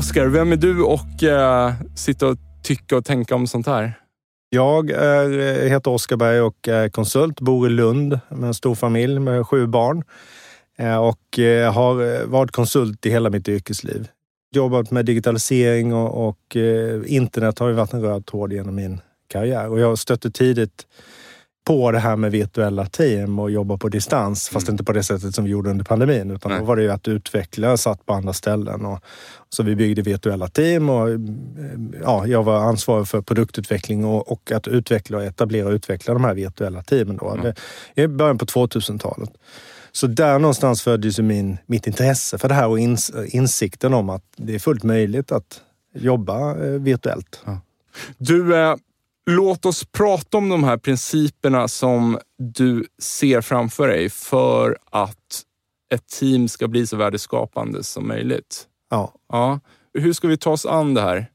Oskar, vem är du och eh, sitta och tycka och tänka om sånt här? Jag är, heter Oskar Berg och är konsult, bor i Lund med en stor familj med sju barn eh, och eh, har varit konsult i hela mitt yrkesliv. Jobbat med digitalisering och, och eh, internet har ju varit en röd tråd genom min karriär och jag stötte tidigt på det här med virtuella team och jobba på distans. Fast mm. inte på det sättet som vi gjorde under pandemin. Utan Nej. då var det ju att utveckla satt på andra ställen. Och, så vi byggde virtuella team och ja, jag var ansvarig för produktutveckling och, och att utveckla och etablera och utveckla de här virtuella teamen. Då. Mm. Det, I början på 2000-talet. Så där någonstans föddes min, mitt intresse för det här och ins, insikten om att det är fullt möjligt att jobba eh, virtuellt. Ja. Du, eh, Låt oss prata om de här principerna som du ser framför dig för att ett team ska bli så värdeskapande som möjligt. Ja. ja. Hur ska vi ta oss an det här?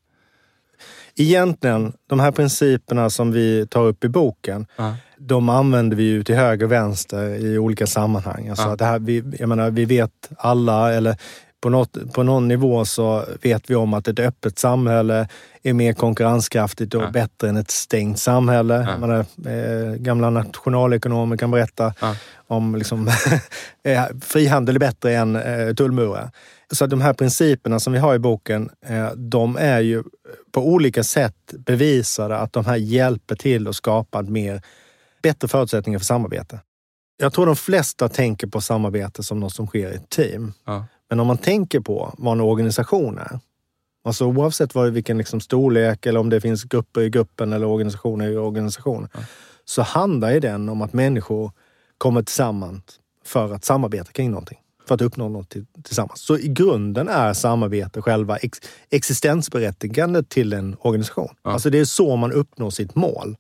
Egentligen, de här principerna som vi tar upp i boken, ja. de använder vi ju till höger och vänster i olika sammanhang. Alltså ja. det här, vi, jag menar, vi vet alla, eller på, något, på någon nivå så vet vi om att ett öppet samhälle är mer konkurrenskraftigt och ja. bättre än ett stängt samhälle. Ja. Menar, eh, gamla nationalekonomer kan berätta ja. om liksom, eh, frihandel är bättre än eh, tullmurar. Så de här principerna som vi har i boken, eh, de är ju på olika sätt bevisade att de här hjälper till att skapa mer, bättre förutsättningar för samarbete. Jag tror de flesta tänker på samarbete som något som sker i ett team. Ja. Men om man tänker på vad en organisation är, alltså oavsett vad, vilken liksom storlek eller om det finns grupper i gruppen eller organisationer i organisationen, ja. så handlar den om att människor kommer tillsammans för att samarbeta kring någonting. För att uppnå något tillsammans. Så i grunden är samarbete själva ex existensberättigandet till en organisation. Ja. Alltså det är så man uppnår sitt mål.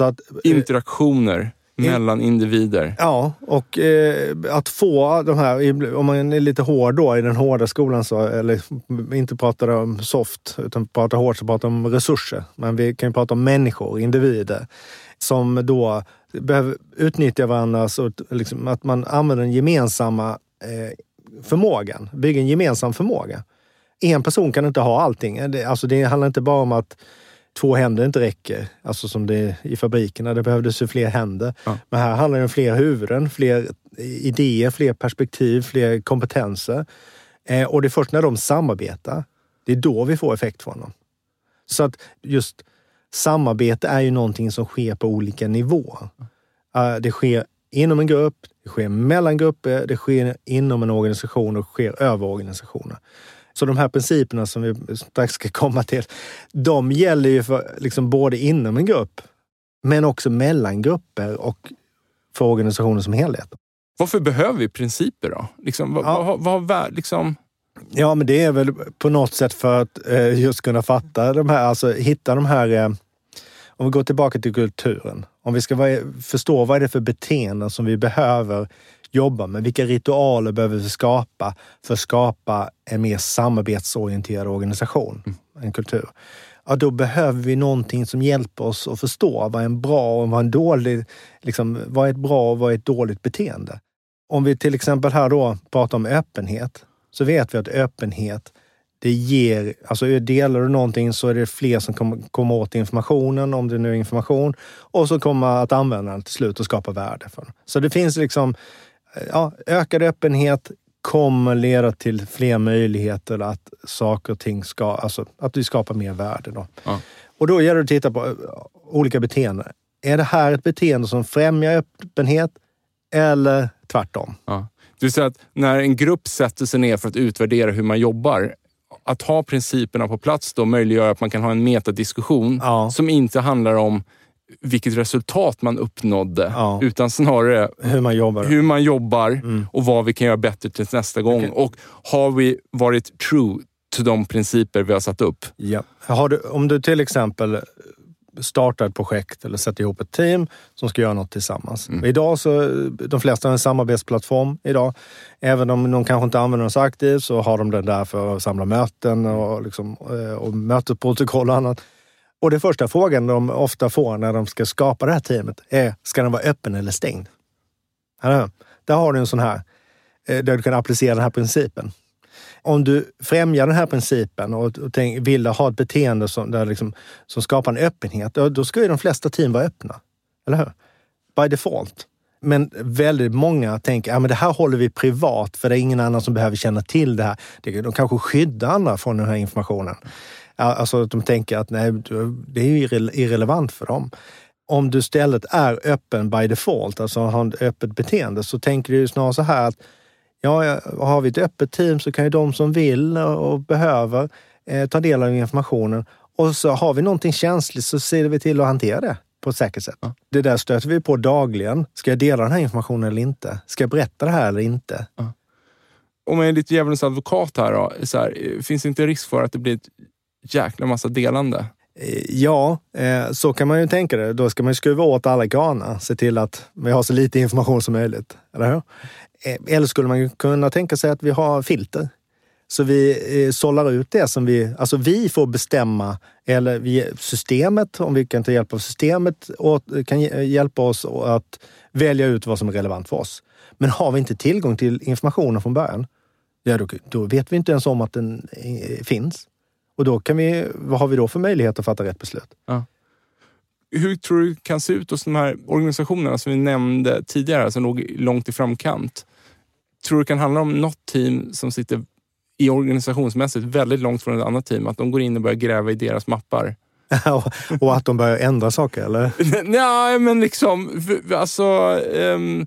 Att, Interaktioner mellan individer. Ja, och eh, att få de här, om man är lite hård då i den hårda skolan, så, eller inte pratar om soft, utan pratar hårt, så pratar om resurser. Men vi kan ju prata om människor, individer, som då behöver utnyttja varandra, så liksom, att man använder den gemensamma eh, förmågan, bygger en gemensam förmåga. En person kan inte ha allting. Det, alltså det handlar inte bara om att två händer inte räcker, alltså som det är i fabrikerna. Det behövdes ju fler händer. Ja. Men här handlar det om fler huvuden, fler idéer, fler perspektiv, fler kompetenser. Eh, och det är först när de samarbetar, det är då vi får effekt från dem. Så att just samarbete är ju någonting som sker på olika nivåer. Uh, det sker inom en grupp, det sker mellan grupper, det sker inom en organisation och det sker över organisationer. Så de här principerna som vi strax ska komma till, de gäller ju för liksom både inom en grupp, men också mellan grupper och för organisationen som helhet. Varför behöver vi principer då? Liksom, vad, ja. vad, vad, liksom... Ja, men det är väl på något sätt för att eh, just kunna fatta de här, alltså hitta de här eh, om vi går tillbaka till kulturen. Om vi ska förstå vad är det för beteenden som vi behöver jobba med? Vilka ritualer behöver vi skapa för att skapa en mer samarbetsorienterad organisation, mm. en kultur? Ja, då behöver vi någonting som hjälper oss att förstå vad en bra och vad en dålig, liksom, vad är ett bra och vad är ett dåligt beteende? Om vi till exempel här då pratar om öppenhet, så vet vi att öppenhet det ger, alltså delar du någonting så är det fler som kommer, kommer åt informationen, om det nu är information, och så kommer att använda den till slut och skapa värde för den. Så det finns liksom, ja, ökad öppenhet kommer leda till fler möjligheter att saker och ting ska, alltså att vi skapar mer värde. Då. Ja. Och då gäller det att titta på eh, olika beteenden. Är det här ett beteende som främjar öppenhet eller tvärtom? Ja. Du säger att när en grupp sätter sig ner för att utvärdera hur man jobbar, att ha principerna på plats då möjliggör att man kan ha en metadiskussion ja. som inte handlar om vilket resultat man uppnådde, ja. utan snarare hur man jobbar, hur man jobbar mm. och vad vi kan göra bättre till nästa gång. Okay. Och har vi varit true till de principer vi har satt upp? Ja. Du, om du till exempel startar ett projekt eller sätter ihop ett team som ska göra något tillsammans. Mm. Idag så, de flesta har en samarbetsplattform idag. Även om de kanske inte använder den så aktivt så har de den där för att samla möten och, liksom, eh, och mötesprotokoll och annat. Och den första frågan de ofta får när de ska skapa det här teamet är, ska den vara öppen eller stängd? Där har du en sån här, eh, där du kan applicera den här principen om du främjar den här principen och, och tänk, vill ha ett beteende som, där liksom, som skapar en öppenhet, då, då ska ju de flesta team vara öppna. Eller hur? By default. Men väldigt många tänker att ja, det här håller vi privat för det är ingen annan som behöver känna till det här. De kanske skyddar andra från den här informationen. Alltså att de tänker att nej, det är ju irrelevant för dem. Om du istället är öppen by default, alltså har ett öppet beteende, så tänker du snarare så här att Ja, har vi ett öppet team så kan ju de som vill och behöver eh, ta del av informationen. Och så har vi någonting känsligt så ser vi till att hantera det på ett säkert sätt. Ja. Det där stöter vi på dagligen. Ska jag dela den här informationen eller inte? Ska jag berätta det här eller inte? Ja. Om jag är lite djävulens advokat här, då, så här, finns det inte risk för att det blir ett jäkla massa delande? Eh, ja, eh, så kan man ju tänka det. Då ska man ju skruva åt alla kranar. Eh, se till att vi har så lite information som möjligt. Eller hur? Eller skulle man kunna tänka sig att vi har filter. Så vi sållar ut det som vi... Alltså vi får bestämma, eller vi, systemet, om vi kan ta hjälp av systemet, kan hjälpa oss att välja ut vad som är relevant för oss. Men har vi inte tillgång till informationen från början, ja, då, då vet vi inte ens om att den finns. Och då kan vi, vad har vi då för möjlighet att fatta rätt beslut? Ja. Hur tror du det kan se ut hos de här organisationerna som vi nämnde tidigare, som låg långt i framkant? Tror du det kan handla om något team som sitter i organisationsmässigt väldigt långt från ett annat team? Att de går in och börjar gräva i deras mappar? och att de börjar ändra saker, eller? Nej, men liksom... Alltså, um,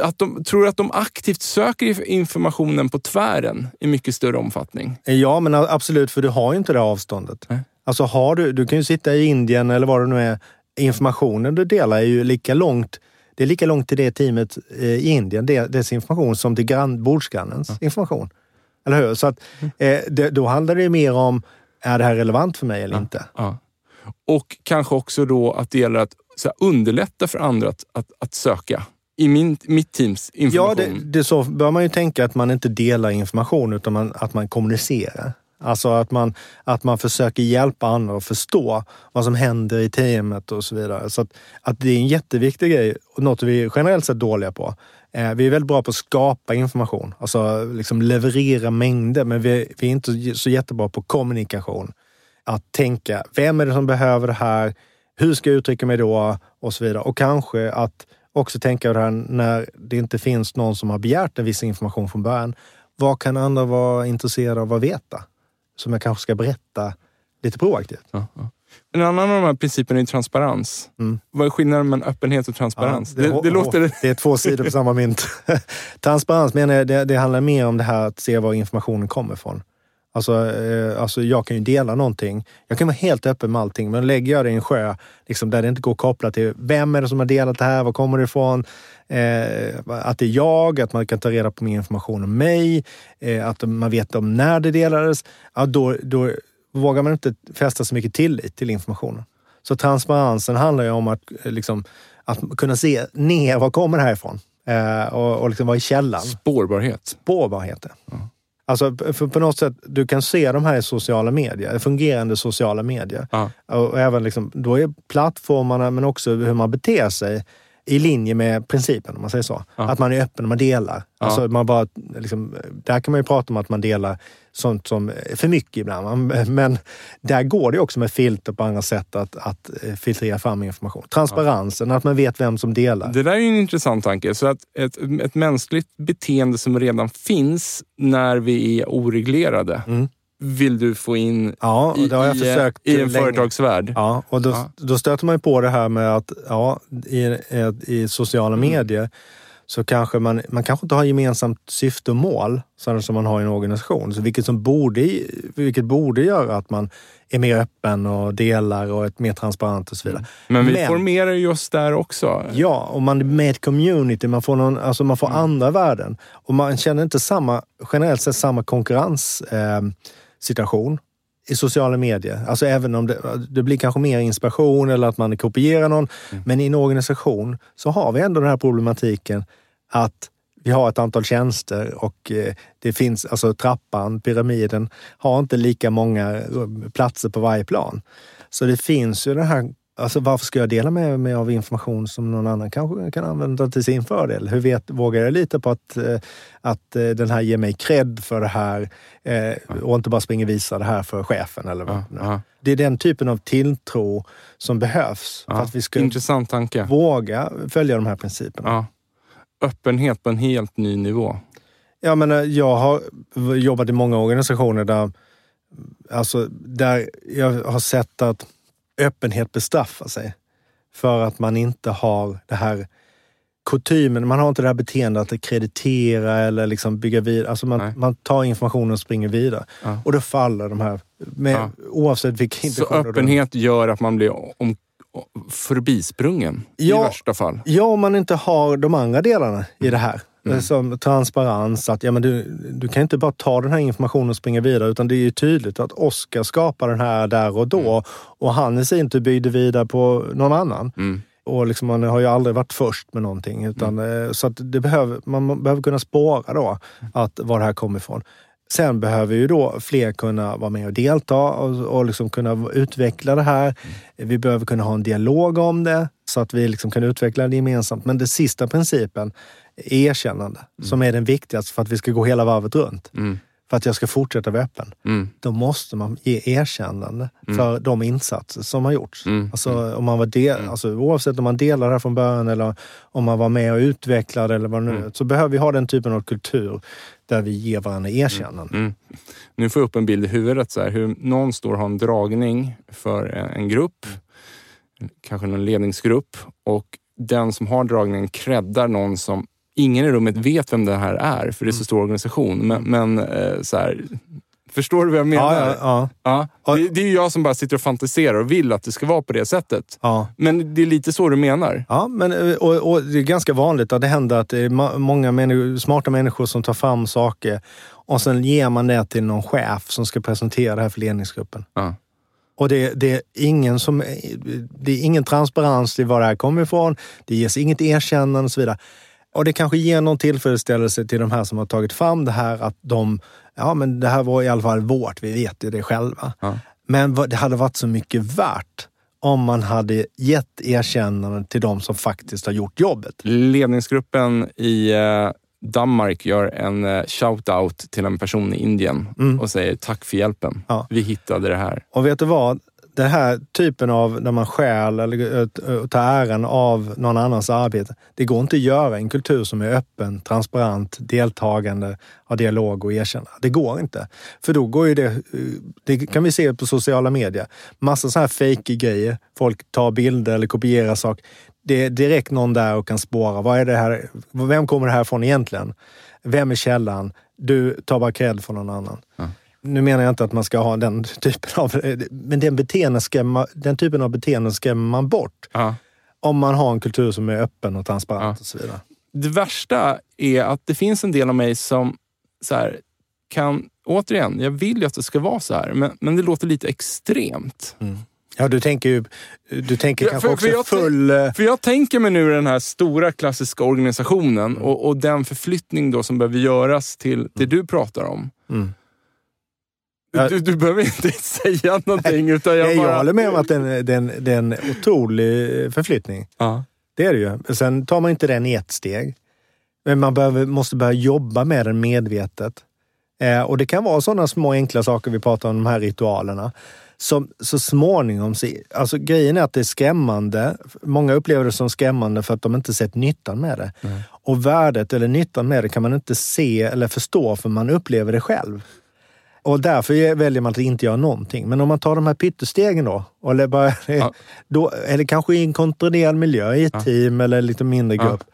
att de, tror att de aktivt söker informationen på tvären i mycket större omfattning? Ja, men absolut, för du har ju inte det avståndet. Nej. Alltså har du, du kan ju sitta i Indien eller vad det nu är. Informationen du delar är ju lika långt det är lika långt till det teamet eh, i Indien, dess information, som till grann, bordsgrannens ja. information. Eller hur? Så att, eh, det, då handlar det mer om, är det här relevant för mig eller ja. inte? Ja. Och kanske också då att det gäller att här, underlätta för andra att, att, att söka i min, mitt teams information. Ja, det, det så bör man ju tänka att man inte delar information utan man, att man kommunicerar. Alltså att man, att man försöker hjälpa andra att förstå vad som händer i teamet och så vidare. Så att, att det är en jätteviktig grej och något vi är generellt sett dåliga på. Eh, vi är väldigt bra på att skapa information, alltså liksom leverera mängder, men vi, vi är inte så jättebra på kommunikation. Att tänka, vem är det som behöver det här? Hur ska jag uttrycka mig då? Och så vidare. Och kanske att också tänka det här när det inte finns någon som har begärt en viss information från början. Vad kan andra vara intresserade av att veta? som jag kanske ska berätta lite proaktivt. Ja, ja. En annan av de här principerna är transparens. Mm. Vad är skillnaden mellan öppenhet och transparens? Ja, det, det, det, låter... det är två sidor på samma mynt. transparens menar jag, det, det handlar mer om det här att se var informationen kommer ifrån. Alltså, eh, alltså jag kan ju dela någonting. Jag kan vara helt öppen med allting, men lägger jag det i en sjö liksom, där det inte går att koppla till vem är det som har delat det här, var kommer det ifrån? Eh, att det är jag, att man kan ta reda på min information om mig, eh, att man vet om när det delades. Ja, då, då vågar man inte fästa så mycket tillit till informationen. Så transparensen handlar ju om att, eh, liksom, att kunna se ner, var kommer det här ifrån? Eh, och, och liksom vara i källan. Spårbarhet. Spårbarhet. Ja. Alltså för på något sätt, du kan se de här i sociala medier, fungerande sociala medier. Ja. Och även liksom, då är plattformarna men också hur man beter sig i linje med principen, om man säger så. Ja. Att man är öppen och man delar. Ja. Alltså man bara, liksom, där kan man ju prata om att man delar sånt som är för mycket ibland. Men där går det också med filter på andra sätt att, att eh, filtrera fram information. Transparensen, ja. att man vet vem som delar. Det där är en intressant tanke. Så att ett, ett mänskligt beteende som redan finns när vi är oreglerade. Mm vill du få in ja, i, i, en länge. företagsvärld. Ja, och då, ja. då stöter man ju på det här med att ja, i, i sociala mm. medier så kanske man, man kanske inte har gemensamt syfte och mål som man har i en organisation. Så vilket, som borde, vilket borde göra att man är mer öppen och delar och är mer transparent och så vidare. Men vi Men, formerar just där också. Ja, och man är med i ett community. Man får, någon, alltså man får mm. andra värden. Och man känner inte samma, generellt sett samma konkurrenssituation eh, i sociala medier. Alltså även om det, det, blir kanske mer inspiration eller att man kopierar någon. Mm. Men i en organisation så har vi ändå den här problematiken att vi har ett antal tjänster och eh, det finns, alltså trappan, pyramiden, har inte lika många platser på varje plan. Så det finns ju den här Alltså varför ska jag dela med mig av information som någon annan kanske kan använda till sin fördel? Hur vet, vågar jag lita på att, eh, att eh, den här ger mig cred för det här eh, och inte bara springer och visar det här för chefen? Eller vad. Ja, det är den typen av tilltro som behövs ja, för att vi ska våga följa de här principerna. Ja. Öppenhet på en helt ny nivå. Ja, men jag har jobbat i många organisationer där, alltså, där jag har sett att öppenhet bestraffar sig. För att man inte har det här kutymen, man har inte det här beteendet att kreditera eller liksom bygga vidare. Alltså man, man tar informationen och springer vidare. Ja. Och då faller de här, med, ja. oavsett vilka Så öppenhet gör att man blir om, förbisprungen ja, i värsta fall? Ja, om man inte har de andra delarna i det här. Mm. Som transparens, att ja, men du, du kan inte bara ta den här informationen och springa vidare utan det är ju tydligt att Oskar skapar den här där och då mm. och han i sin tur byggde vidare på någon annan. Mm. Och liksom, man har ju aldrig varit först med någonting. Utan, mm. Så att det behöver, man behöver kunna spåra då att var det här kommer ifrån. Sen behöver ju då fler kunna vara med och delta och, och liksom kunna utveckla det här. Mm. Vi behöver kunna ha en dialog om det så att vi liksom kan utveckla det gemensamt. Men den sista principen erkännande mm. som är den viktigaste för att vi ska gå hela varvet runt. Mm. För att jag ska fortsätta vara öppen. Mm. Då måste man ge erkännande mm. för de insatser som har gjorts. Mm. Alltså, mm. om man var del, alltså, oavsett om man delar det här från början eller om man var med och utvecklade eller vad det nu är. Så behöver vi ha den typen av kultur där vi ger varandra erkännande. Nu får jag upp en bild i huvudet, så här, hur någon står och har en dragning för en grupp, kanske en ledningsgrupp och den som har dragningen creddar någon som ingen i rummet vet vem det här är, för det är så mm. stor organisation. Men, men eh, så här, Förstår du vad jag menar? Ja, ja, ja. ja det, det, är ju jag som bara sitter och fantiserar och vill att det ska vara på det sättet. Ja. Men det är lite så du menar? Ja, men, eh, och, och det är ganska vanligt att det händer att det är många människor, smarta människor som tar fram saker och sen ger man det till någon chef som ska presentera det här för ledningsgruppen. Ja. Och det, det, är ingen som, det är ingen transparens i var det här kommer ifrån. Det ges inget erkännande och så vidare. Och det kanske ger någon tillfredsställelse till de här som har tagit fram det här att de, ja men det här var i alla fall vårt, vi vet ju det själva. Ja. Men det hade varit så mycket värt om man hade gett erkännande till de som faktiskt har gjort jobbet. Ledningsgruppen i eh, Danmark gör en eh, shout-out till en person i Indien mm. och säger tack för hjälpen. Ja. Vi hittade det här. Och vet du vad? Den här typen av när man stjäl eller eh, eh, tar äran av någon annans arbete. Det går inte att göra en kultur som är öppen, transparent, deltagande, har dialog och erkänna. Det går inte. För då går ju det, eh, det kan vi se på sociala medier, massa så här fake grejer. Folk tar bilder eller kopierar saker. Det är direkt någon där och kan spåra. Vad är det här? Vem kommer det här från egentligen? Vem är källan? Du tar bara cred från någon annan. Mm nu menar jag inte att man ska ha den typen av... Men den, beteende skrämma, den typen av beteenden skrämmer man bort. Ja. Om man har en kultur som är öppen och transparent ja. och så vidare. Det värsta är att det finns en del av mig som så här, kan... Återigen, jag vill ju att det ska vara så här, men, men det låter lite extremt. Mm. Ja, du tänker ju du tänker Ja, kanske för- också för jag full... eh, För jag tänker mig nu den här stora klassiska organisationen Mm. och, och den förflyttning då som behöver göras till det du pratar om. Mm. Du, du behöver inte säga någonting. Utan jag, Jag, bara... jag håller med om att det är en- det är en- otrolig förflyttning. Ja. Det är det ju. Sen tar man inte den i ett steg. Men man behöver, måste börja jobba med den medvetet. Eh, och det kan vara sådana små enkla saker vi pratar om, de här ritualerna. Som så småningom, alltså grejen är att det är skrämmande. Många upplever det som skrämmande för att de inte sett nyttan med det. Och värdet eller nyttan med det kan man inte se eller förstå för man upplever det själv. Och därför väljer man att inte göra någonting. Men om man tar de här pyttestegen då, eller, bara, Ja. då, eller kanske i en kontrollerad miljö, i ett team eller lite mindre Ja. grupp.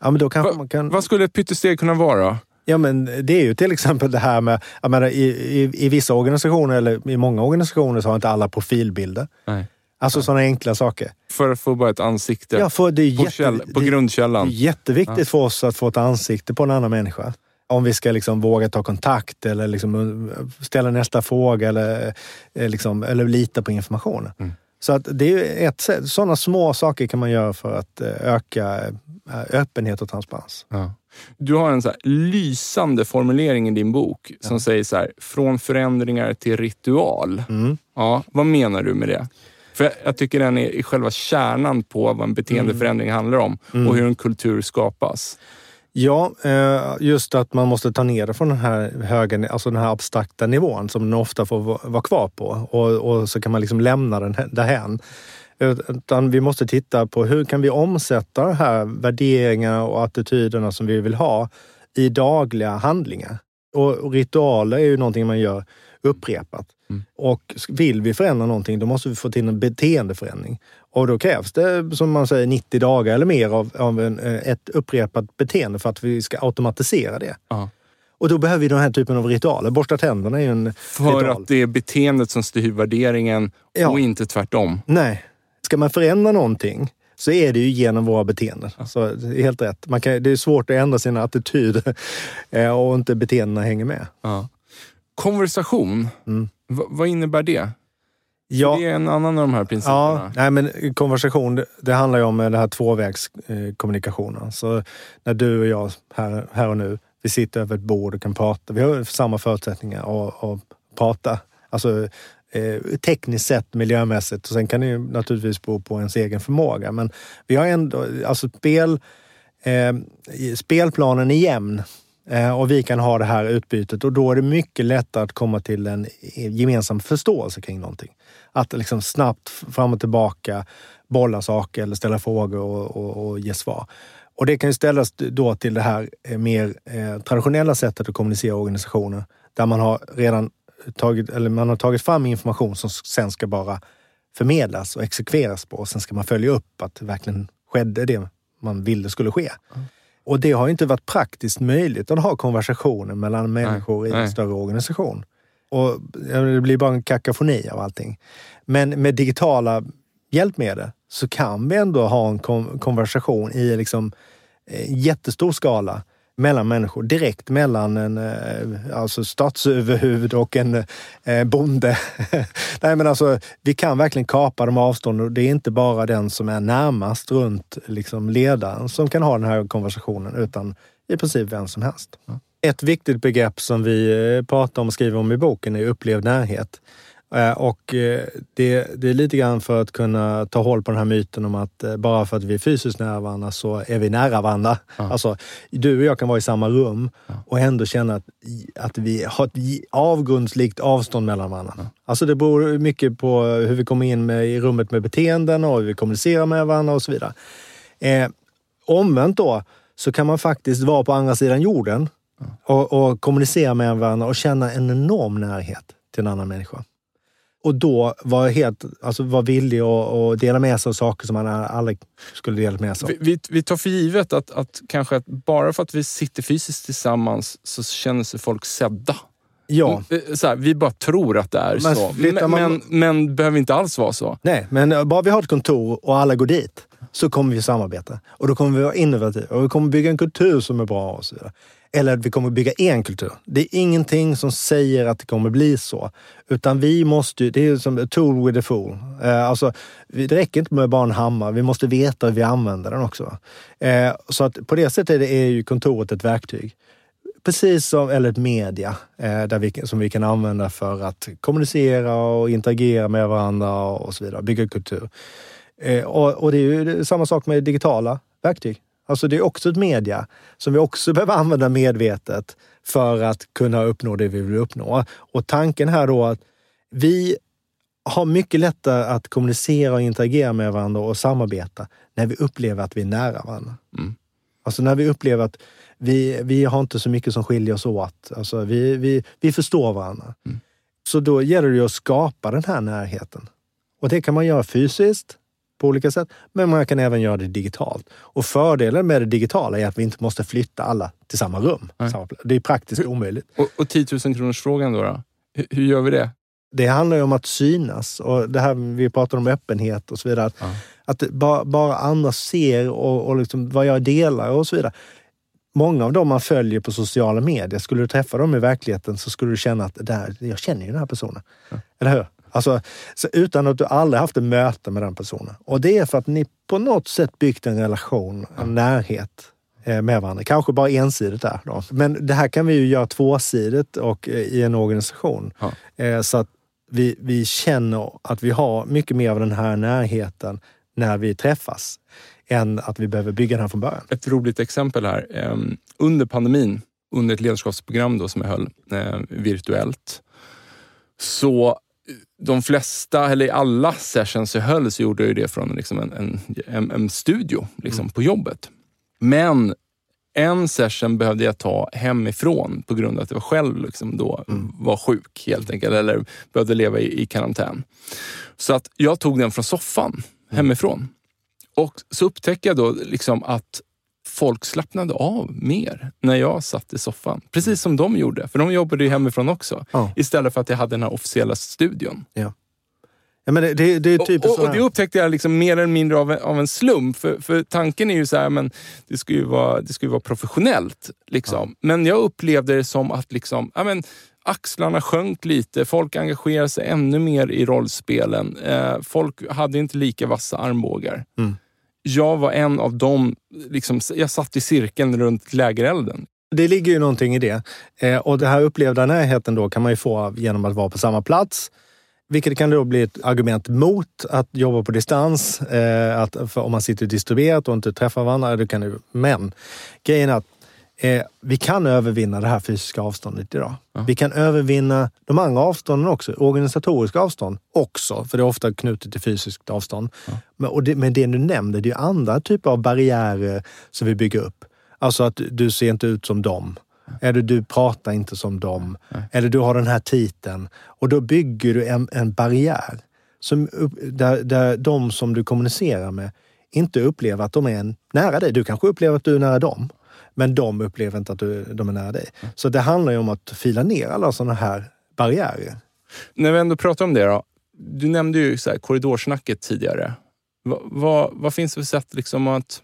Ja, men då kanske Va, man kan... Vad skulle ett pyttesteg kunna vara? Ja, men det är ju till exempel det här med, jag menar, i, i, i vissa organisationer, eller i många organisationer, så har inte alla profilbilder. Nej. Alltså sådana enkla saker. För att få bara ett ansikte Ja, för det är på, jätte, käll, på grundkällan. Det är jätteviktigt för oss att få ett ansikte på en annan människa. Om vi ska liksom våga ta kontakt eller liksom uh, ställa nästa fråga eller, eh, liksom, eller lita på informationen. Mm. Så att det är ett sätt. Sådana små saker kan man göra för att eh, öka eh, öppenhet och transparens. Ja. Du har en så lysande formulering i din bok som säger så här, från förändringar till ritual. Mm. Ja, vad menar du med det? För jag, jag tycker den är själva kärnan på vad en beteendeförändring handlar om och hur en kultur skapas. Ja, eh, just att man måste ta ner det från den här höga, alltså den här abstrakta nivån som den ofta får va- vara kvar på. Och, och så kan man liksom lämna den därhän. Utan vi måste titta på hur kan vi omsätta de här värderingarna och attityderna som vi vill ha i dagliga handlingar. Och, och ritualer är ju någonting man gör upprepat. Mm. Och vill vi förändra någonting, då måste vi få till en beteendeförändring. Och då krävs det, som man säger, 90 dagar eller mer av, av en, eh, ett upprepat beteende för att vi ska automatisera det. Ja. Och då behöver vi den här typen av ritualer. Borsta tänderna är ju en För ritual. att det är beteendet som styr värderingen Ja. och inte tvärtom. Nej. Ska man förändra någonting så är det ju genom våra beteenden. Så det är helt rätt. Man kan, det är svårt att ändra sina attityder eh, och inte beteendena hänger med. Ja. Konversation, Mm. vad innebär det? Ja, Det är en annan av de här ja principerna. nej, men konversation, det, handlar ju om eh, den här tvåvägskommunikationen. Så när du och jag här, här och nu, vi sitter över ett bord och kan prata. Vi har samma förutsättningar att, att prata. Alltså eh, tekniskt sett, miljömässigt. Och sen kan det ju naturligtvis bero på ens egen förmåga. Men vi har ändå, alltså spel, eh, spelplanen är jämn. Eh, och vi kan ha det här utbytet och då är det mycket lättare att komma till en gemensam förståelse kring någonting. Att liksom snabbt fram och tillbaka bolla saker eller ställa frågor och, och, och ge svar. Och det kan ju ställas då till det här eh, mer eh, traditionella sättet att kommunicera organisationer där man har redan tagit, eller man har tagit fram information som sen ska bara förmedlas och exekveras på och sen ska man följa upp att det verkligen skedde det man ville skulle ske. Mm. Och det har inte varit praktiskt möjligt att ha konversationer mellan människor i en nej. större organisation. Och det blir bara en kakafoni av allting. Men med digitala hjälpmedel så kan vi ändå ha en kon- konversation i liksom eh, jättestor skala mellan människor, direkt mellan en eh, alltså statsöverhuvud och en eh, bonde. Nej, men alltså, vi kan verkligen kapa de avstånden och det är inte bara den som är närmast runt liksom, ledaren som kan ha den här konversationen utan i princip vem som helst. Ett viktigt begrepp som vi eh, pratar om och skriver om i boken är upplevd närhet. Eh, Och eh, det, det är lite grann för att kunna ta håll på den här myten om att eh, bara för att vi är fysiskt nära varandra så är vi nära varandra. Alltså, du och jag kan vara i samma rum och ändå känna att, att vi har ett avgrundslikt avstånd mellan varandra. Alltså det beror mycket på hur vi kommer in med, i rummet med beteenden och hur vi kommunicerar med varandra och så vidare. Eh, omvänt då så kan man faktiskt vara på andra sidan jorden och, och kommunicera med varandra och känna en enorm närhet till en annan människa. Och då var helt, alltså var villig att, dela med sig av saker som man aldrig skulle dela med sig av. Vi, vi, vi tar för givet att, att kanske att bara för att vi sitter fysiskt tillsammans så känner sig folk sedda. Ja, Eh, Så här, vi bara tror att det är Men så. Men, man- men, men behöver inte alls vara så. nej, men bara vi har ett kontor och alla går dit så kommer vi samarbeta. Och då kommer vi vara innovativa och vi kommer bygga en kultur som är bra och så vidare. Eller att vi kommer bygga en kultur. Det är ingenting som säger att det kommer bli så. Utan vi måste, det är som a tool with a fool. Eh, alltså, det räcker inte med bara en hammare, vi måste veta hur vi använder den också. Eh, så att på det sättet är ju kontoret ett verktyg. Precis som, eller ett media eh, där vi, som vi kan använda för att kommunicera och interagera med varandra och så vidare, bygga kultur. Eh, och, och, det är ju samma sak med digitala verktyg. Alltså det är också ett media som vi också behöver använda medvetet för att kunna uppnå det vi vill uppnå. Och tanken här då att vi har mycket lättare att kommunicera och interagera med varandra och samarbeta när vi upplever att vi är nära varandra. Mm. Alltså när vi upplever att vi, vi har inte så mycket som skiljer oss åt. Alltså vi, vi, vi förstår varandra. Mm. Så då gäller det att skapa den här närheten. Och det kan man göra fysiskt, på olika sätt. Men man kan även göra det digitalt. Och fördelen med det digitala är att vi inte måste flytta alla till samma rum. Nej. Det är praktiskt hur, omöjligt. Och, och 10 000 kronors frågan då? då? Hur, hur, gör vi det? Det handlar ju om att synas och det här vi pratar om öppenhet och så vidare. Att, ja. att bara, bara andra ser och, och liksom vad jag delar och så vidare. Många av dem man följer på sociala medier, skulle du träffa dem i verkligheten så skulle du känna att där, jag känner ju den här personen. Ja. Eller hur? Alltså, utan att du aldrig haft ett möte med den personen. Och det är för att ni på något sätt byggt en relation, en närhet eh, med varandra. Kanske bara ensidigt där. Då. Men det här kan vi ju göra tvåsidigt och eh, i en organisation. Ja. Eh, så att vi, vi känner att vi har mycket mer av den här närheten när vi träffas än att vi behöver bygga den här från början. Ett roligt exempel här. Ehm, under pandemin, under ett ledarskapsprogram då som jag höll virtuellt, så de flesta, eller alla sessions jag höll så gjorde jag det från liksom en, en, en, en studio liksom, mm. på jobbet. Men en session behövde jag ta hemifrån på grund av att jag själv liksom då mm. var sjuk helt enkelt, eller behövde leva i, i karantän. Så att jag tog den från soffan mm. hemifrån. Och så upptäckte jag då liksom att folk slappnade av mer när jag satt i soffan. Precis som de gjorde, för de jobbade ju hemifrån också. Ja. Istället för att jag hade den här officiella studion. Ja. Ja, men det, det, det är typ och, och, och, det upptäckte jag liksom mer eller mindre av en, av en slump. För, för tanken är ju så här, men det ska ju vara, det ska vara professionellt. Liksom. Ja. Men jag upplevde det som att liksom, ja, men, axlarna sjönk lite. Folk engagerade sig ännu mer i rollspelen. Eh, folk hade inte lika vassa armbågar. Mm jag var en av dem. Liksom, jag satt i cirkeln runt lägerelden. Det ligger ju någonting i det. Eh, och det här upplevda närheten då kan man ju få genom att vara på samma plats. Vilket kan då bli ett argument mot att jobba på distans. Eh, att om man sitter distribuerat och inte träffar varandra. Kan du... men grejen är att Eh, vi kan övervinna det här fysiska avståndet idag. Ja. Vi kan övervinna de andra avstånden också. Organisatoriska avstånd också, för det är ofta knutet till fysiskt avstånd. Ja. Men, det, men det du nämnde, det är andra typer av barriärer som vi bygger upp. Alltså att du ser inte ut som dem. Eller du pratar inte som dem. Eller du har den här titeln. Och då bygger du en, en barriär som, där, där de som du kommunicerar med inte upplever att de är nära dig. Du kanske upplever att du är nära dem. Men de upplever inte att du, de är nära dig. Så det handlar ju om att fila ner alla sådana här barriärer. När vi ändå pratar om det då. Du nämnde ju så här, korridorsnacket tidigare. Va, va, vad finns det för sätt liksom att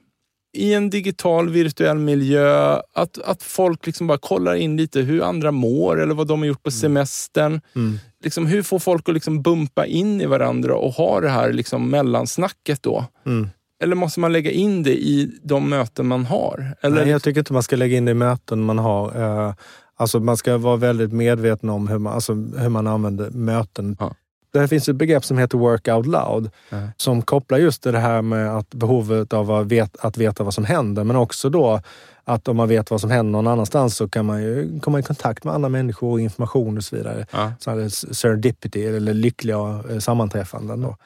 i en digital virtuell miljö, att, att folk liksom bara kollar in lite hur andra mår eller vad de har gjort på mm. semestern. Mm. Liksom, hur får folk att liksom bumpa in i varandra och ha det här liksom mellansnacket då? Mm. Eller måste man lägga in det i de möten man har? Eller? Nej, jag tycker inte man ska lägga in det i möten man har. Eh, alltså man ska vara väldigt medveten om hur man, alltså hur man använder möten. Ja. Det finns ett begrepp som heter work out loud mm. som kopplar just till det här med att behovet av att veta, att veta vad som händer, men också då att om man vet vad som händer någon annanstans så kan man ju komma i kontakt med andra människor och information och så vidare. Ja. Så serendipity, eller lyckliga eh, sammanträffanden. Då.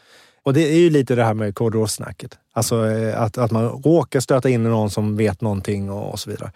Och det är ju lite det här med korridorsnacket. Alltså eh, att, att man råkar stöta in i någon som vet någonting och, och så vidare.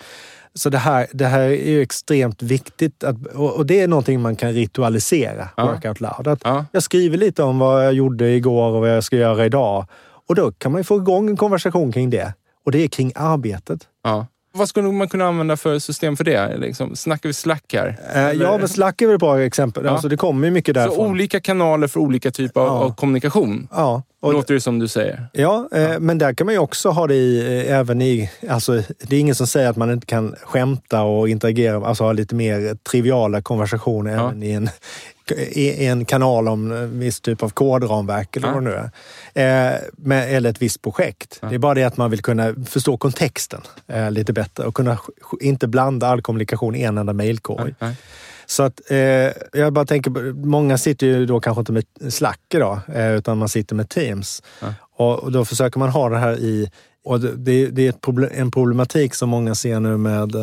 Så det här, det här är ju extremt viktigt att, och det är någonting man kan ritualisera, ja. work out loud. Att ja. Jag skriver lite om vad jag gjorde igår och vad jag ska göra idag. Och då kan man ju få igång en konversation kring det. Och det är kring arbetet. Ja. Vad skulle man kunna använda för system för det? Liksom, snackar vi Slack här? Eh, ja, men Slack är väl ett bra exempel. Ja. Alltså, det kommer ju mycket därifrån. Så olika kanaler för olika typer av, ja. av kommunikation? Ja. Och, Låter det som du säger. Ja, eh, ja, men där kan man ju också ha det i, eh, även i... Alltså, det är ingen som säger att man inte kan skämta och interagera, alltså ha lite mer triviala konversationer även i en, i en kanal om en viss typ av kodramverk eller ja. vad det nu är. Eh, med, eller ett visst projekt. Ja. Det är bara det att man vill kunna förstå kontexten eh, lite bättre och kunna inte blanda all kommunikation i en enda mejlkorg. Ja. Så att eh, jag bara tänker, många sitter ju då kanske inte med Slack idag, eh, utan man sitter med Teams. Och, och, då försöker man ha det här i och det, det är problem, en problematik som många ser nu med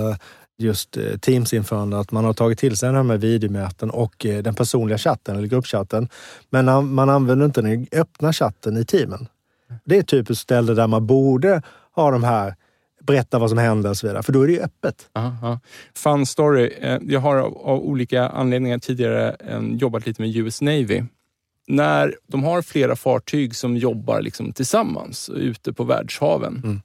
just eh, Teams-införande, att man har tagit till sig den här med videomöten och eh, den personliga chatten eller gruppchatten. Men man använder inte den öppna chatten i teamen. Det är typ ett ställe där man borde ha de här berätta vad som händer och så vidare, för då är det ju öppet. Aha. Fun story. Eh, jag har av olika anledningar tidigare jobbat lite med US Navy. När de har flera fartyg som jobbar liksom tillsammans ute på världshaven. Mm.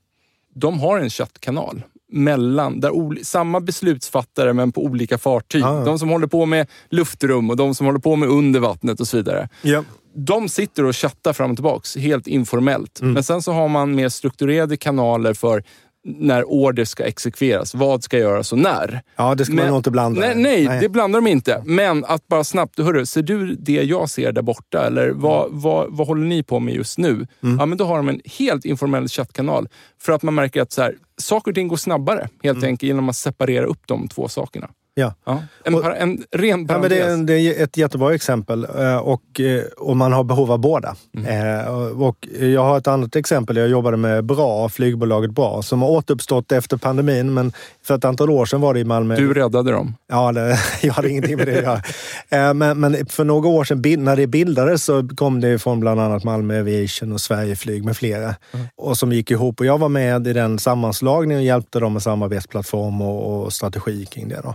De har en chattkanal mellan, där samma beslutsfattare men på olika fartyg. Ah. De som håller på med luftrum och de som håller på med under vattnet och så vidare. Yep. De sitter och chattar fram och tillbaks helt informellt. Mm. Men sen så har man mer strukturerade kanaler för när order ska exekveras. Vad ska göras och när. Ja, det ska Men, man nog inte blanda. Nej, nej, nej, det blandar de inte. Men att bara snabbt, hörru, ser du det jag ser där borta? Eller vad, mm. vad, vad håller ni på med just nu? Mm. Ja, men då har de en helt informell chattkanal. För att man märker att så här, saker och ting går snabbare helt mm. enkelt genom att separera upp de två sakerna. Ja. ja. En, och, en ren ja, men det, är, det är ett jättebra exempel eh, och, eh, och man har behov av båda. Mm. Eh, och jag har ett annat exempel. Jag jobbade med Bra, flygbolaget Bra, som har återuppstått efter pandemin. Men för ett antal år sedan var det i Malmö. Du räddade dem? Ja, det, jag hade ingenting med det att göra. Men, men för några år sedan när det bildades så kom det från bland annat Malmö Aviation och Sverigeflyg med flera. Mm. Och som gick ihop. Och jag var med i den sammanslagningen och hjälpte dem med samarbetsplattform och, och strategi kring det. Då.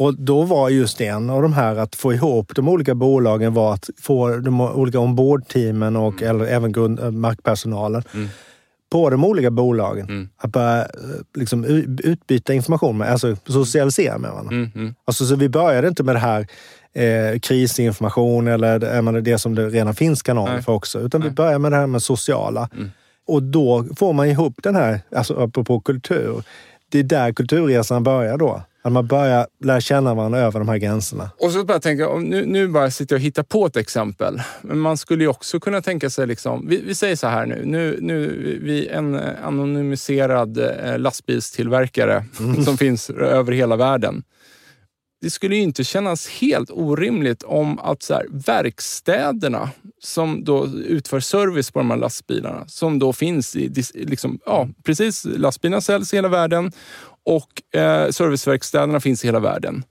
Och då var just en av de här att få ihop de olika bolagen var att få de olika ombordteamen och mm. eller även grund, eh, markpersonalen mm. på de olika bolagen. Mm. Att börja eh, liksom, utbyta information med, alltså socialisera med varandra. Mm. mm. Alltså, så vi började inte med det här eh, krisinformation eller menar, det som det redan finns kanaler Nej. för också. Utan Nej. vi börjar med det här med sociala. Mm. Och då får man ihop den här, alltså apropå kultur, det är där kulturresan börjar då. Att man börjar lära känna varandra över de här gränserna. Och så bara tänka, nu, nu bara sitter jag och hittar på ett exempel. Men man skulle ju också kunna tänka sig, liksom, vi, vi säger så här nu, nu, nu vi en anonymiserad eh, lastbilstillverkare mm. som finns över hela världen. Det skulle ju inte kännas helt orimligt om att så här, verkstäderna som då utför service på de här lastbilarna, som då finns i, liksom, ja, precis, lastbilarna säljs i hela världen och eh, serviceverkstäderna finns i hela världen.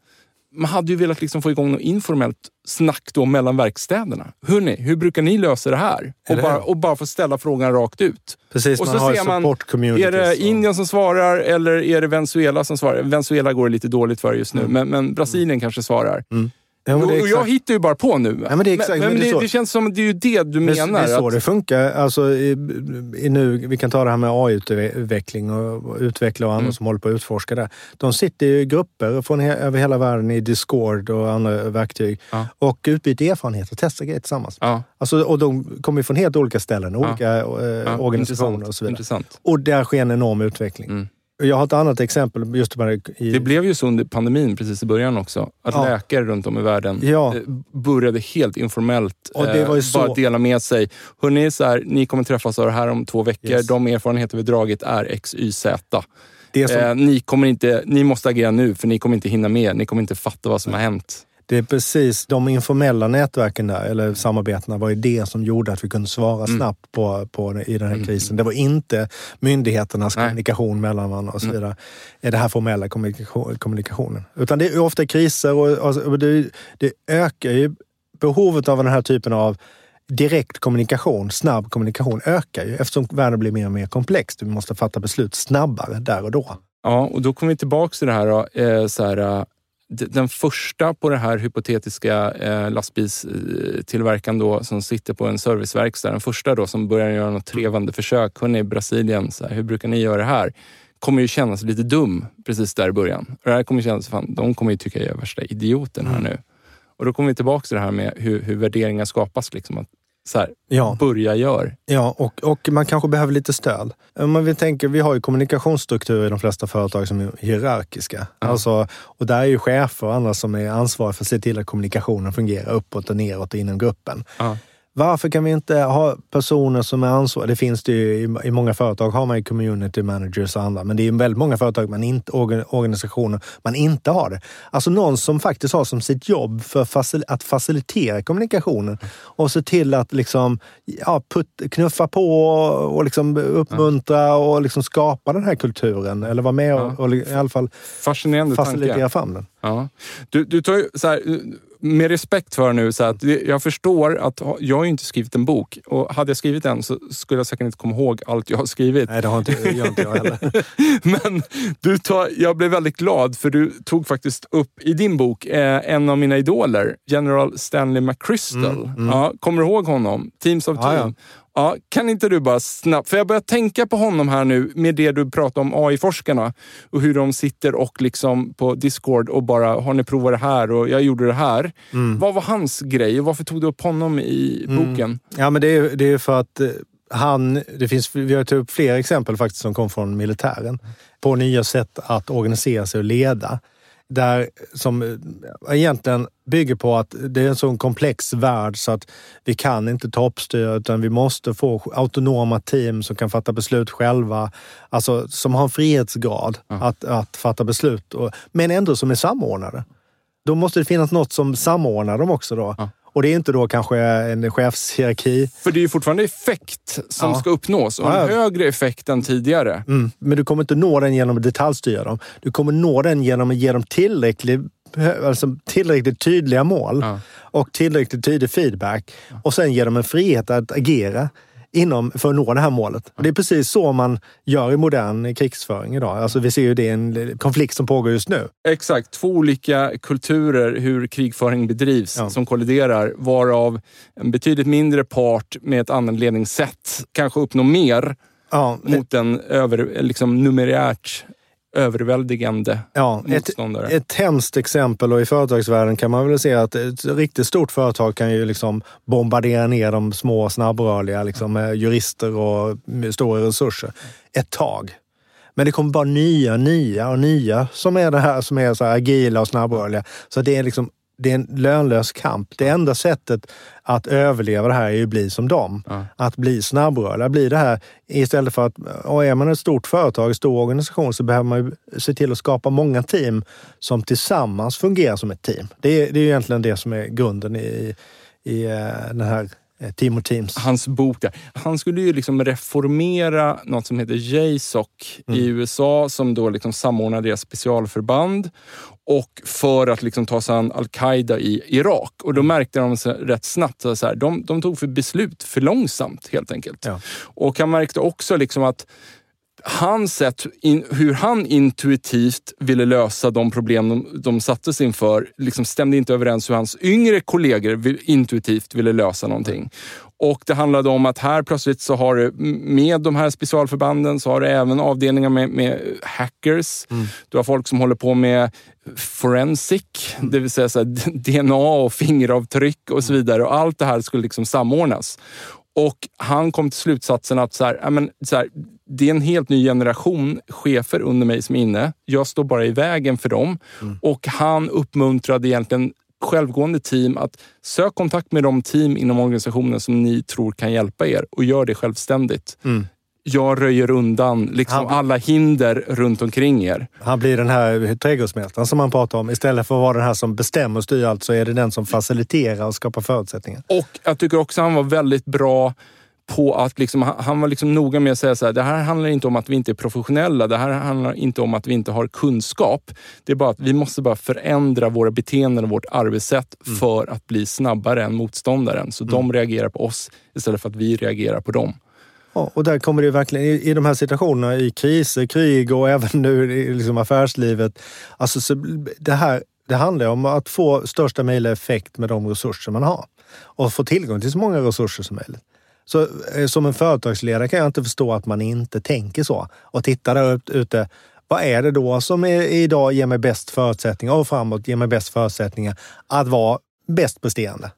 Man hade ju velat liksom få igång något informellt snack då mellan verkstäderna. Hörrni, hur brukar ni lösa det här? Och bara, och bara få ställa frågan rakt ut. Precis, och så man har ser man, är det Indien som svarar eller är det Venezuela som svarar? Venezuela går det lite dåligt för just nu, mm. men, men Brasilien mm. kanske svarar. Mm. Ja, och jag hittar ju bara på nu. Ja, men det, exakt, men, men det, det, känns som att det är ju det du men, menar. Det är så att... det funkar. Alltså, i, i nu, vi kan ta det här med AI-utveckling och utvecklare och andra mm. som håller på att utforska det. De sitter i grupper från he över hela världen i Discord och andra verktyg ja. och utbyter erfarenheter och testar grejer tillsammans. Ja. Alltså, och de kommer från helt olika ställen, olika eh, organisationer och så vidare. Intressant. Och där sker en enorm utveckling. Mm. Jag har ett annat exempel. Just i... Det blev ju så under pandemin precis i början också. Att ja. läkare runt om i världen ja. Eh, började helt informellt det eh, så... bara dela med sig. Hörrni, så här, ni kommer träffas av det här om två veckor. Yes. De erfarenheter vi dragit är X, Y, Z. Som... Eh, ni, kommer inte, ni måste agera nu för ni kommer inte hinna med. Ni kommer inte fatta vad som har hänt. Det är precis de informella nätverken där, eller samarbetena, var ju det som gjorde att vi kunde svara mm. snabbt på, på, i den här mm. krisen. Det var inte myndigheternas Nej. kommunikation mellan varandra och så mm. vidare. Mm. Det här formella kommunikation, kommunikationen. Utan det är ofta kriser och, och det, det ökar ju behovet av den här typen av direkt kommunikation, snabb kommunikation ökar ju eftersom världen blir mer och mer komplex. Vi måste fatta beslut snabbare där och då. Ja, och då kommer vi tillbaka till det här, då, eh, så här den första på den här hypotetiska eh, lastbilstillverkaren då, som sitter på en serviceverkstad, den första då som börjar göra något trevande försök. Hörrni, Brasilien, så här, hur brukar ni göra det här? kommer ju kännas lite dum precis där i början. Och det här kommer kännas, fan, de kommer ju tycka jag är värsta idioten här mm. nu. Och då kommer vi tillbaka till det här med hur, hur värderingar skapas. Liksom, att så här, ja. börja gör. Ja, och, och man kanske behöver lite stöd. Om vi, tänker, vi har ju kommunikationsstrukturer i de flesta företag som är hierarkiska. Ja. Alltså, och där är ju chefer och andra som är ansvariga för att se till att kommunikationen fungerar uppåt och neråt inom gruppen. Ja. Varför kan vi inte ha personer som är ansvariga? Det finns det ju i, många företag har man ju community managers och andra, men det är väldigt många företag, man inte, organisationer, man inte har det. Alltså någon som faktiskt har som sitt jobb för att facilitera kommunikationen och se till att liksom, ja, put, knuffa på och, och liksom uppmuntra och liksom skapa den här kulturen. Eller vara med och, och i alla fall Fascinerande facilitera tanke. fram den. Ja. Du, du tar ju, så här, med respekt för nu, så att jag förstår att jag har inte skrivit en bok och hade jag skrivit en så skulle jag säkert inte komma ihåg allt jag har skrivit. Nej, det har inte, gör inte jag heller. Men du tar, jag blev väldigt glad för du tog faktiskt upp i din bok eh, en av mina idoler, General Stanley McChrystal. Mm, mm. Ja, kommer du ihåg honom? Teams of Team. Ja. Ja, kan inte du bara snabbt, för jag börjar tänka på honom här nu med det du pratar om AI-forskarna och hur de sitter och liksom på Discord och bara, har ni provat det här och jag gjorde det här. Mm. Vad var hans grej och varför tog du upp honom i mm. boken? Ja, men det är, det är för att eh, han, det finns, vi har tagit upp flera exempel faktiskt som kom från militären på nya sätt att organisera sig och leda där som eh, egentligen bygger på att det är en sån komplex värld så att vi kan inte toppstyra utan vi måste få autonoma team som kan fatta beslut själva. Alltså som har en frihetsgrad mm. att, att fatta beslut, och, men ändå som är samordnade. Då måste det finnas något som samordnar dem också. Då. Mm. Och det är inte då kanske en chefshierarki. För det är ju fortfarande effekt som ja. ska uppnås och en ja. högre effekt än tidigare. Mm. Men du kommer inte nå den genom att detaljstyra dem. Du kommer nå den genom att ge dem tillräckligt, alltså tillräckligt tydliga mål ja. och tillräckligt tydlig feedback. Och sen ge dem en frihet att agera inom, för att nå det här målet. Och det är precis så man gör i modern krigsföring idag. Alltså vi ser ju det är en konflikt som pågår just nu. Exakt. Två olika kulturer hur krigföring bedrivs ja. som kolliderar, varav en betydligt mindre part med ett annat ledningssätt kanske uppnår mer ja, mot en över, liksom, numerärt överväldigande ja, motståndare. Ett, ett hemskt exempel och i företagsvärlden kan man väl se att ett riktigt stort företag kan ju liksom bombardera ner de små snabbrörliga liksom, med jurister och stora resurser ett tag. Men det kommer bara nya, nya och nya som är det här som är så agila och snabbrörliga. Så det är liksom det är en lönlös kamp. Det enda sättet att överleva det här är ju att bli som dem. Ja. Att bli snabbrörliga. Bli det här istället för att, och är man ett stort företag, en stor organisation, så behöver man ju se till att skapa många team som tillsammans fungerar som ett team. Det är, det är egentligen det som är grunden i, i eh, den här eh, Team och Teams. Hans bok där. Han skulle ju liksom reformera något som heter JSOC mm. i USA som då liksom samordnar deras specialförband och för att liksom ta sig an al-Qaida i Irak. Och då mm. märkte de rätt snabbt att de, de tog för beslut för långsamt helt enkelt. Ja. Och han märkte också liksom att hans sätt, in, hur han intuitivt ville lösa de problem de, de sattes inför, liksom stämde inte överens hur hans yngre kollegor vill, intuitivt ville lösa någonting. Och det handlade om att här plötsligt så har du med de här specialförbanden så har du även avdelningar med, med hackers. Mm. Du har folk som håller på med forensic, mm. det vill säga så DNA och fingeravtryck och så vidare. Och allt det här skulle liksom samordnas. Och han kom till slutsatsen att så här, men, så här, det är en helt ny generation chefer under mig som är inne. Jag står bara i vägen för dem. Mm. Och han uppmuntrade egentligen självgående team att sök kontakt med de team inom organisationen som ni tror kan hjälpa er och gör det självständigt. Mm. Jag röjer undan liksom han, alla hinder runt omkring er. Han blir den här trädgårdsmästaren som man pratar om. Istället för att vara den här som bestämmer och styr allt så är det den som faciliterar och skapar förutsättningar. Och jag tycker också han var väldigt bra på att liksom, han var liksom noga med att säga så här, det här handlar inte om att vi inte är professionella. Det här handlar inte om att vi inte har kunskap. Det är bara att vi måste bara förändra våra beteenden och vårt arbetssätt mm. för att bli snabbare än motståndaren. Så mm. de reagerar på oss istället för att vi reagerar på dem. Ja, och där kommer det verkligen, i, i de här situationerna, i kriser, krig och även nu i liksom affärslivet. Alltså, så det, här, det handlar om att få största möjliga effekt med de resurser man har och få tillgång till så många resurser som möjligt. Så eh, som en företagsledare kan jag inte förstå att man inte tänker så och tittar där ute. Vad är det då som är, idag ger mig bäst förutsättningar och framåt ger mig bäst förutsättningar att vara bäst presterande?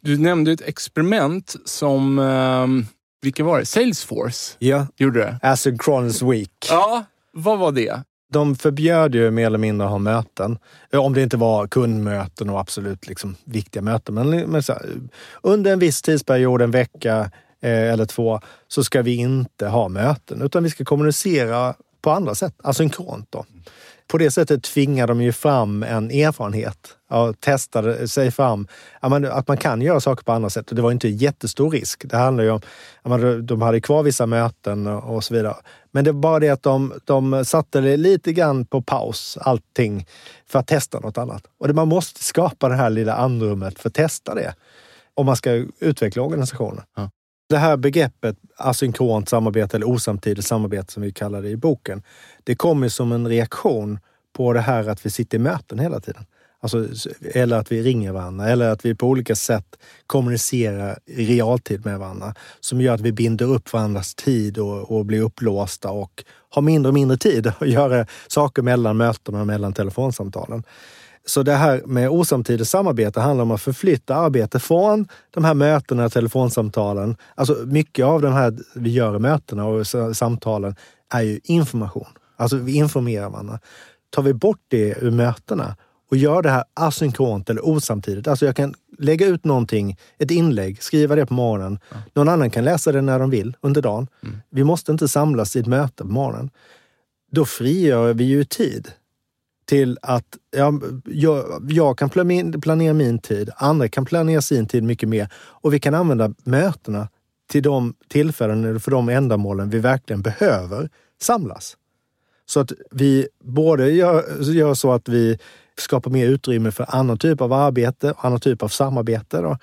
Du nämnde ett experiment som, eh, vilka var det? Salesforce ja. gjorde det. Asynchronous Week. Ja, vad var det? De förbjöd ju mer eller mindre att ha möten. Om det inte var kundmöten och absolut liksom viktiga möten. Men, men här, under en viss tidsperiod, en vecka Eh, eller två, så ska vi inte ha möten. Utan vi ska kommunicera på andra sätt, asynkront. Då på det sättet tvingar de ju fram en erfarenhet och testade sig fram. Att man kan göra saker på andra sätt. Och det var inte jättestor risk. Det handlar ju om att de hade kvar vissa möten och så vidare. Men det var bara det att de, de satte det lite grann på paus, allting, för att testa något annat. Och man måste skapa det här lilla andrummet för att testa det om man ska utveckla organisationen. Ja. Det här begreppet asynkront samarbete eller osamtidigt samarbete som vi kallar det i boken, det kommer som en reaktion på det här att vi sitter i möten hela tiden. Alltså, eller att vi ringer varandra eller att vi på olika sätt kommunicerar i realtid med varandra som gör att vi binder upp varandras tid och, och blir upplåsta och har mindre och mindre tid att göra saker mellan mötena och mellan telefonsamtalen. Så det här med osamtidigt samarbete handlar om att förflytta arbete från de här mötena, telefonsamtalen. Alltså mycket av de här vi gör i mötena och samtalen är ju information. Alltså vi informerar varandra. Tar vi bort det ur mötena och gör det här asynkront eller osamtidigt. Alltså jag kan lägga ut någonting, ett inlägg, skriva det på morgonen. Ja. Någon annan kan läsa det när de vill under dagen. Mm. Vi måste inte samlas i ett möte på morgonen. Då frigör vi ju tid till att ja, jag, jag, kan planera min tid, andra kan planera sin tid mycket mer och vi kan använda mötena till de tillfällen eller för de ändamålen vi verkligen behöver samlas. Så att vi både gör, gör så att vi skapar mer utrymme för annan typ av arbete, annan typ av samarbete då,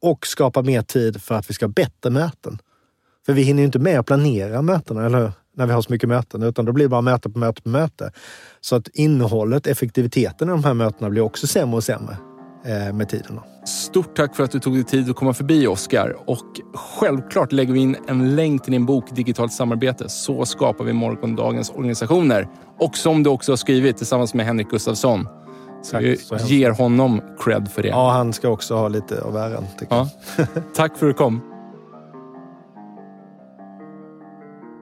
och skapar mer tid för att vi ska ha bättre möten. För vi hinner ju inte med att planera mötena, eller hur? När vi har så mycket möten, utan då blir det bara möte på möte på möte. Så att innehållet, effektiviteten i de här mötena blir också sämre och sämre eh, med tiden. Stort tack för att du tog dig tid att komma förbi, Oskar. Och självklart lägger vi in en länk till din bok Digitalt samarbete. Så skapar vi morgondagens organisationer. Och som du också har skrivit tillsammans med Henrik Gustafsson. Så vi ger honom cred för det. Ja, han ska också ha lite av äran. Ja. Tack för att du kom.